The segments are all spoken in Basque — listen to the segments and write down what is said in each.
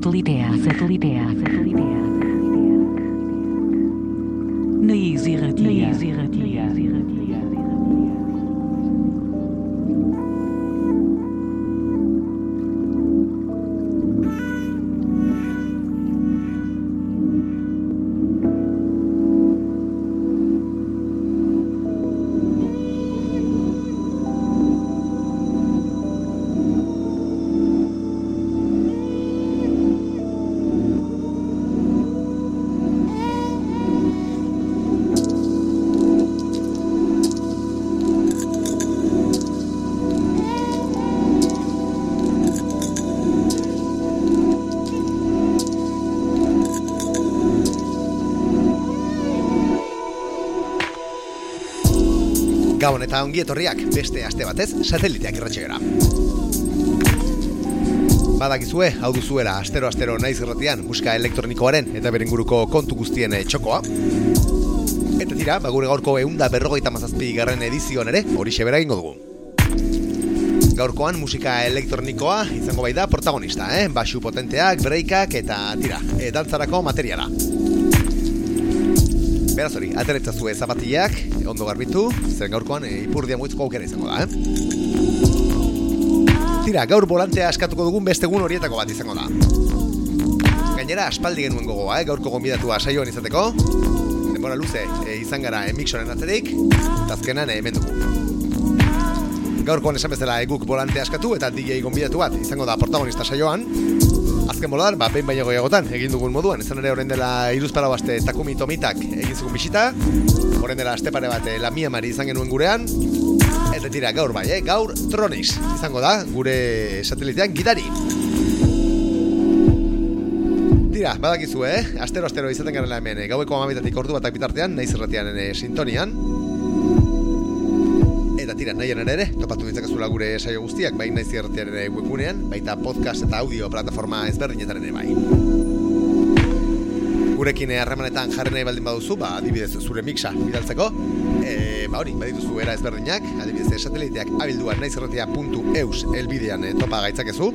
Satelitea, satelitea, satelitea. Naiz irratia, naiz irratia, irratia. Gabon eta ongi etorriak beste aste batez sateliteak irratxegera. Badakizue, hau duzuela astero-astero naiz irratian musika elektronikoaren eta beren guruko kontu guztien eh, txokoa. Eta tira, bagure gaurko eunda berrogeita mazazpi garren edizioan ere, hori sebera egingo dugu. Gaurkoan musika elektronikoa izango bai da protagonista, eh? Basu potenteak, breakak eta tira, e, dantzarako materiala. Beraz hori, ateretzazue zapatiak, ondo garbitu, zeren gaurkoan e, ipurdia muitzko aukera izango da, eh? Tira, gaur volantea askatuko dugun beste egun horietako bat izango da. Gainera, aspaldi genuen gogoa, eh? gaurko gonbidatua saioan izateko. Denbora luze, e, izan gara emixoren atzerik, azkenan hemen dugu. Gaurkoan esan bezala eguk volante askatu eta DJ gonbidatu bat izango da protagonista saioan. Azken boladan, ba, behin baino gehiagotan egin dugun moduan, izan ere orain dela iruzpara baste Takumi Tomitak egin zugun bisita, orain dela aste pare bat eh, la mia mari izan genuen gurean, eta tira gaur bai, eh? gaur Tronix izango da gure satelitean gidari. Tira, badakizu, eh? Astero-astero izaten garela hemen, eh? gaueko amabitatik ordu batak bitartean, naiz erratian eh, sintonian, tira, nahian ere topatu ditzakezula gure saio guztiak, bai naiz irratiaren webgunean, baita podcast eta audio plataforma ezberdinetaren ere bai. Gurekin harremanetan jarri nahi baldin baduzu, ba, adibidez zure mixa bidaltzeko, e, ba hori, badituzu era ezberdinak, adibidez sateliteak abilduan naizerratia.eus elbidean e, topa gaitzakezu,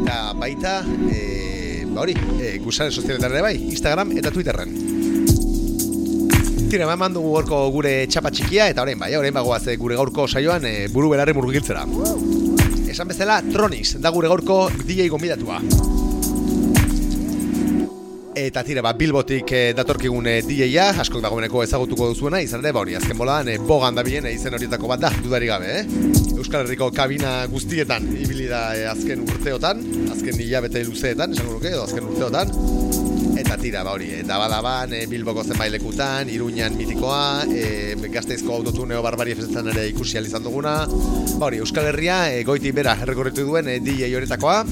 eta baita, e, ba hori, e, gusaren sozialetan ere bai, Instagram eta Twitterren. Tira, eman dugu gorko gure txapa txikia eta orain bai, orain bagoaz eh, gure gaurko saioan e, buru belarri murgiltzera. Esan bezala, Tronis, da gure gaurko DJ gonbidatua. Eta tira, ba, Bilbotik e, datorkigun DJ-a, askok dagoeneko ezagutuko duzuena, izan ere, ba hori, azken bolan, e, bogan da bien, e, izen horietako bat da, dudari gabe, eh? Euskal Herriko kabina guztietan, ibili da e, azken urteotan, azken hilabete luzeetan, esango nuke, edo azken urteotan, Eta tira, ba hori, eta badaban, e, Bilboko zenbait lekutan, Iruñan mitikoa, e, Gazteizko autotuneo barbari efezetan ere ikusi izan duguna. Ba hori, Euskal Herria, e, goiti bera errekorritu duen e, DJ horetakoa.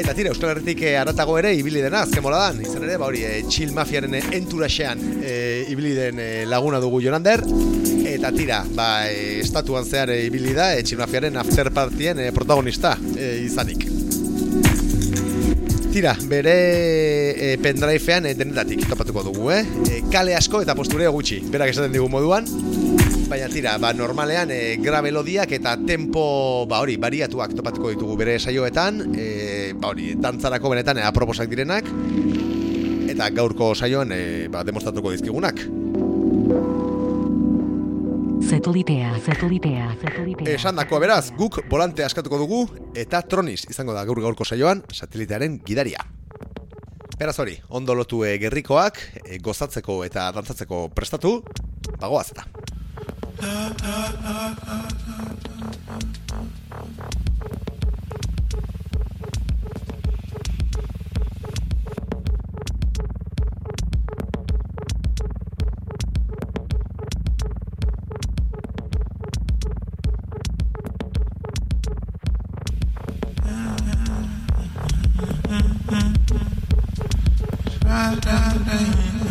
Eta tira, Euskal Herritik e, aratago ere ibili dena, azken moladan. Izan ere, ba hori, e, Chill Mafiaren enturaxean e, ibili den e, laguna dugu Jonander. Eta tira, ba, e, estatuan zehar e, ibili da, e, Chill Mafiaren afterpartien e, protagonista e, izanik. Tira, bere e, pendrivean e, denetatik topatuko dugu, eh? E, kale asko eta postureo gutxi, berak esaten digu moduan. Baina tira, ba, normalean e, grabelodiak eta tempo, ba hori, bariatuak topatuko ditugu bere saioetan, e, ba hori, dantzarako benetan e, aproposak direnak, eta gaurko saioan e, ba, demostratuko dizkigunak. Satelitea, satelitea, satelitea. Esan dako beraz, guk volante askatuko dugu eta Tronis izango da gaur gaurko saioan satelitearen gidaria. Beraz hori, ondo lotu e, gerrikoak, e, gozatzeko eta dantzatzeko prestatu, bagoaz eta. Friday.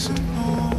Jackson.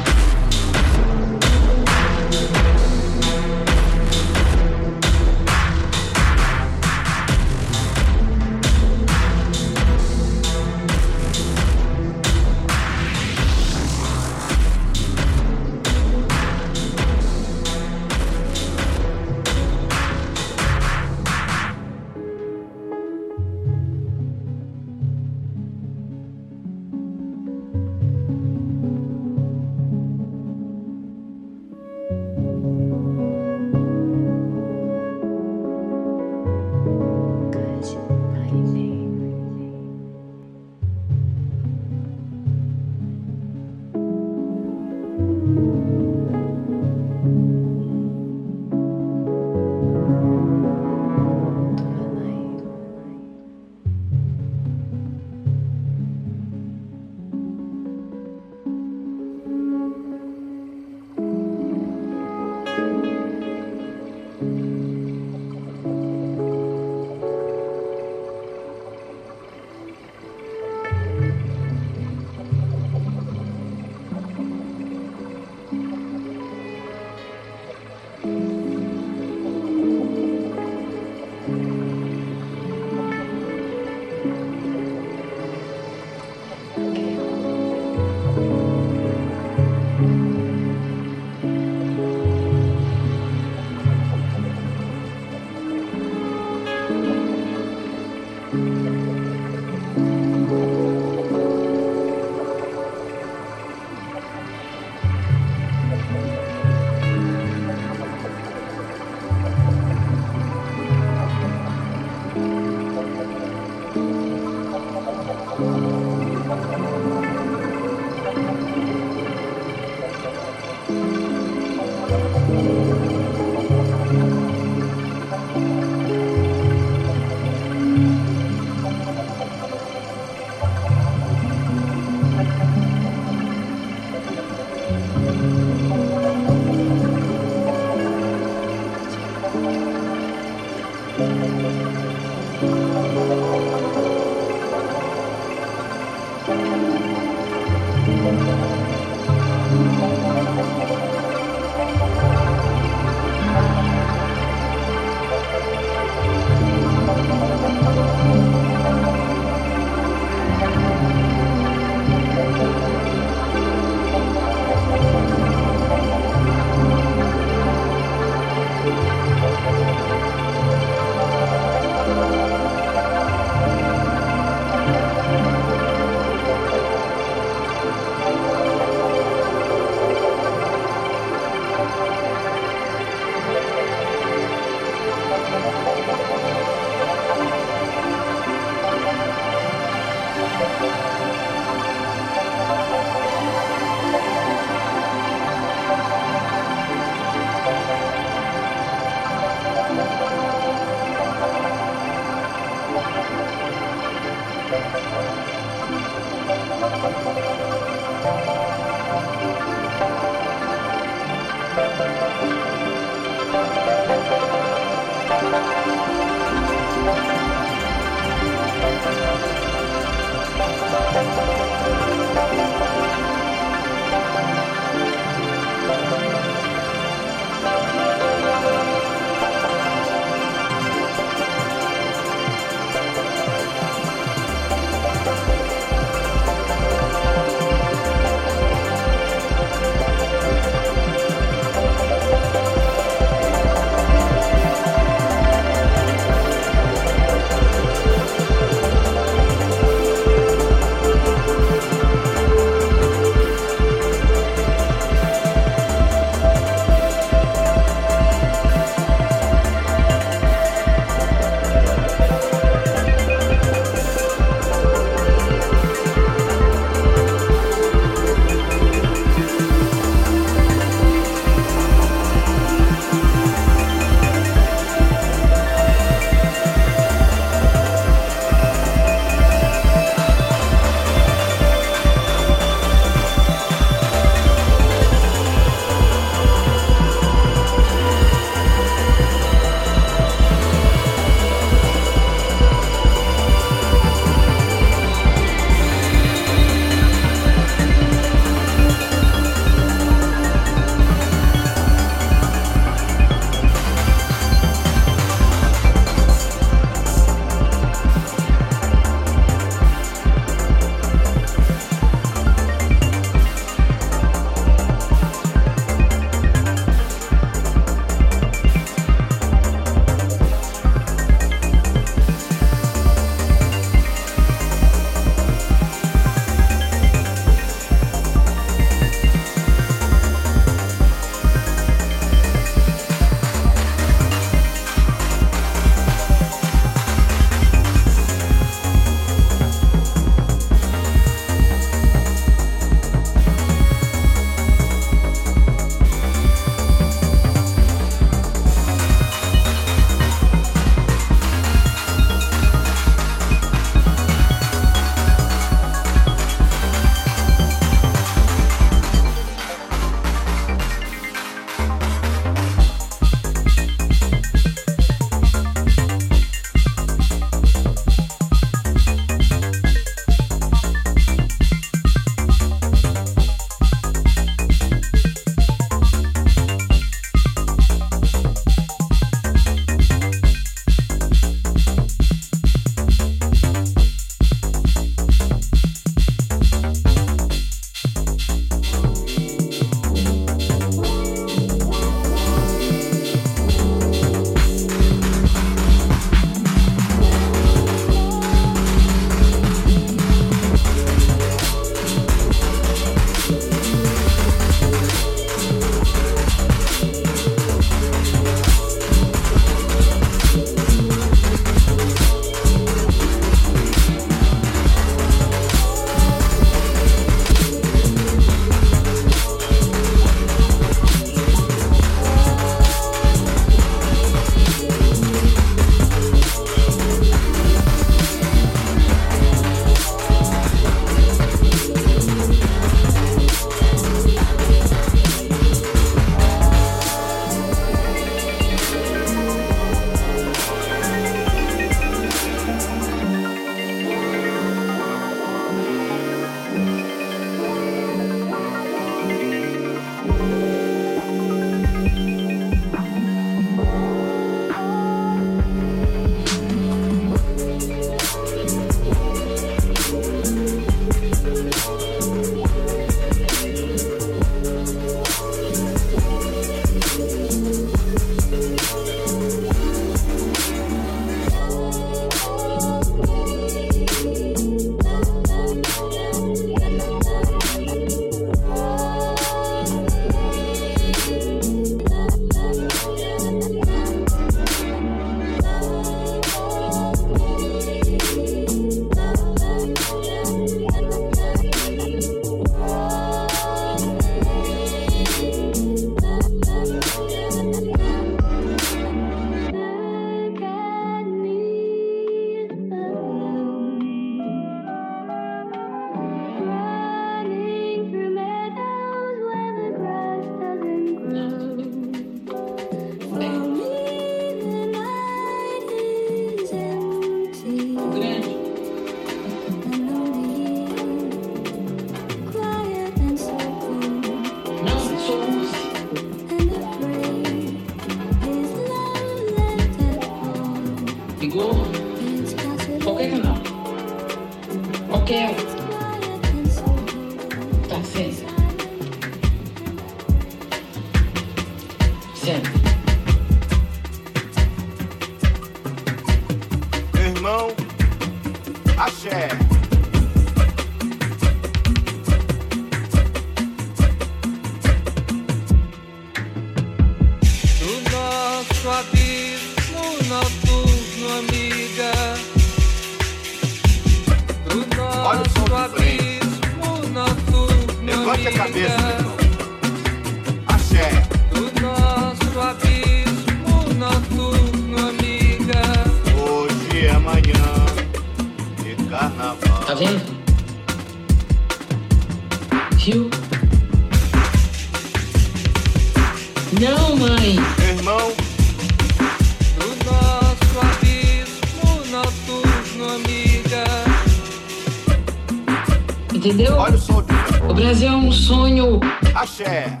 Yeah.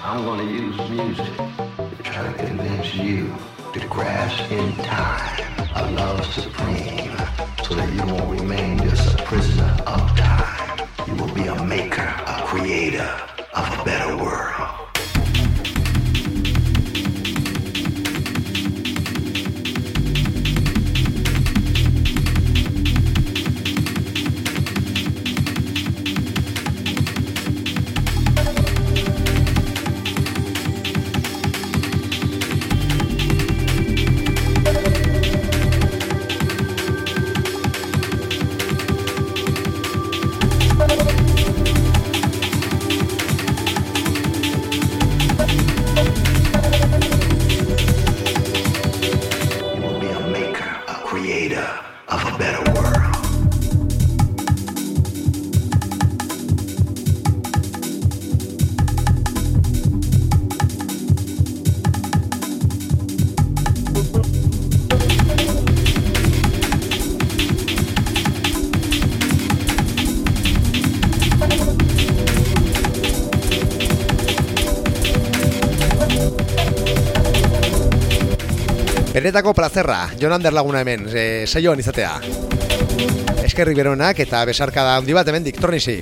I'm going to use music to try to convince you to grasp in time a love supreme so that you won't remain just a prisoner of time. You will be a maker, a creator of a better world. Benetako plazerra, Jon Ander laguna hemen, e, saioan izatea. Eskerrik beronak eta besarkada handi bat hemen diktornisi.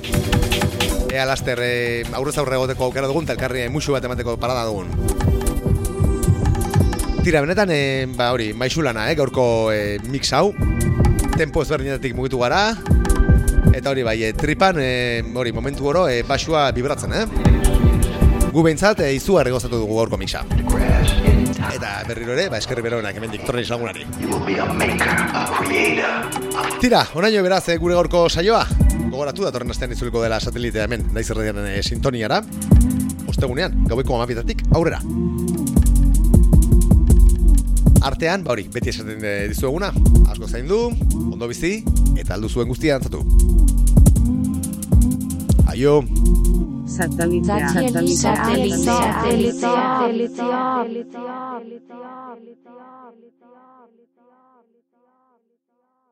Ea laster e, aurrez aurre egoteko aukera dugun, talkarri musu bat emateko parada dugun. Tira, benetan, e, ba hori, maixulana, eh, gaurko e, mix hau. Tempo ezberdinetatik mugitu gara. Eta hori bai, e, tripan, e, hori, momentu oro, e, basua vibratzen, eh? Gu behintzat, e, izugarri gozatu dugu gaurko mixa. Eta berriro ere, ba, eskerri beronak hemen diktornis lagunari. Tira, onaino beraz eh, gure gaurko saioa. Gogoratu datorren astean itzuliko dela satelitea hemen, naiz erradiaren e, sintoniara. Ostegunean, gaueko amapitatik, aurrera. Artean, ba hori, beti esaten eh, dizueguna, asko zaindu, ondo bizi, eta aldu zuen guztia antzatu. Aio! Satelitea. Satelitea. Satelitea. Satelitea. Satelitea.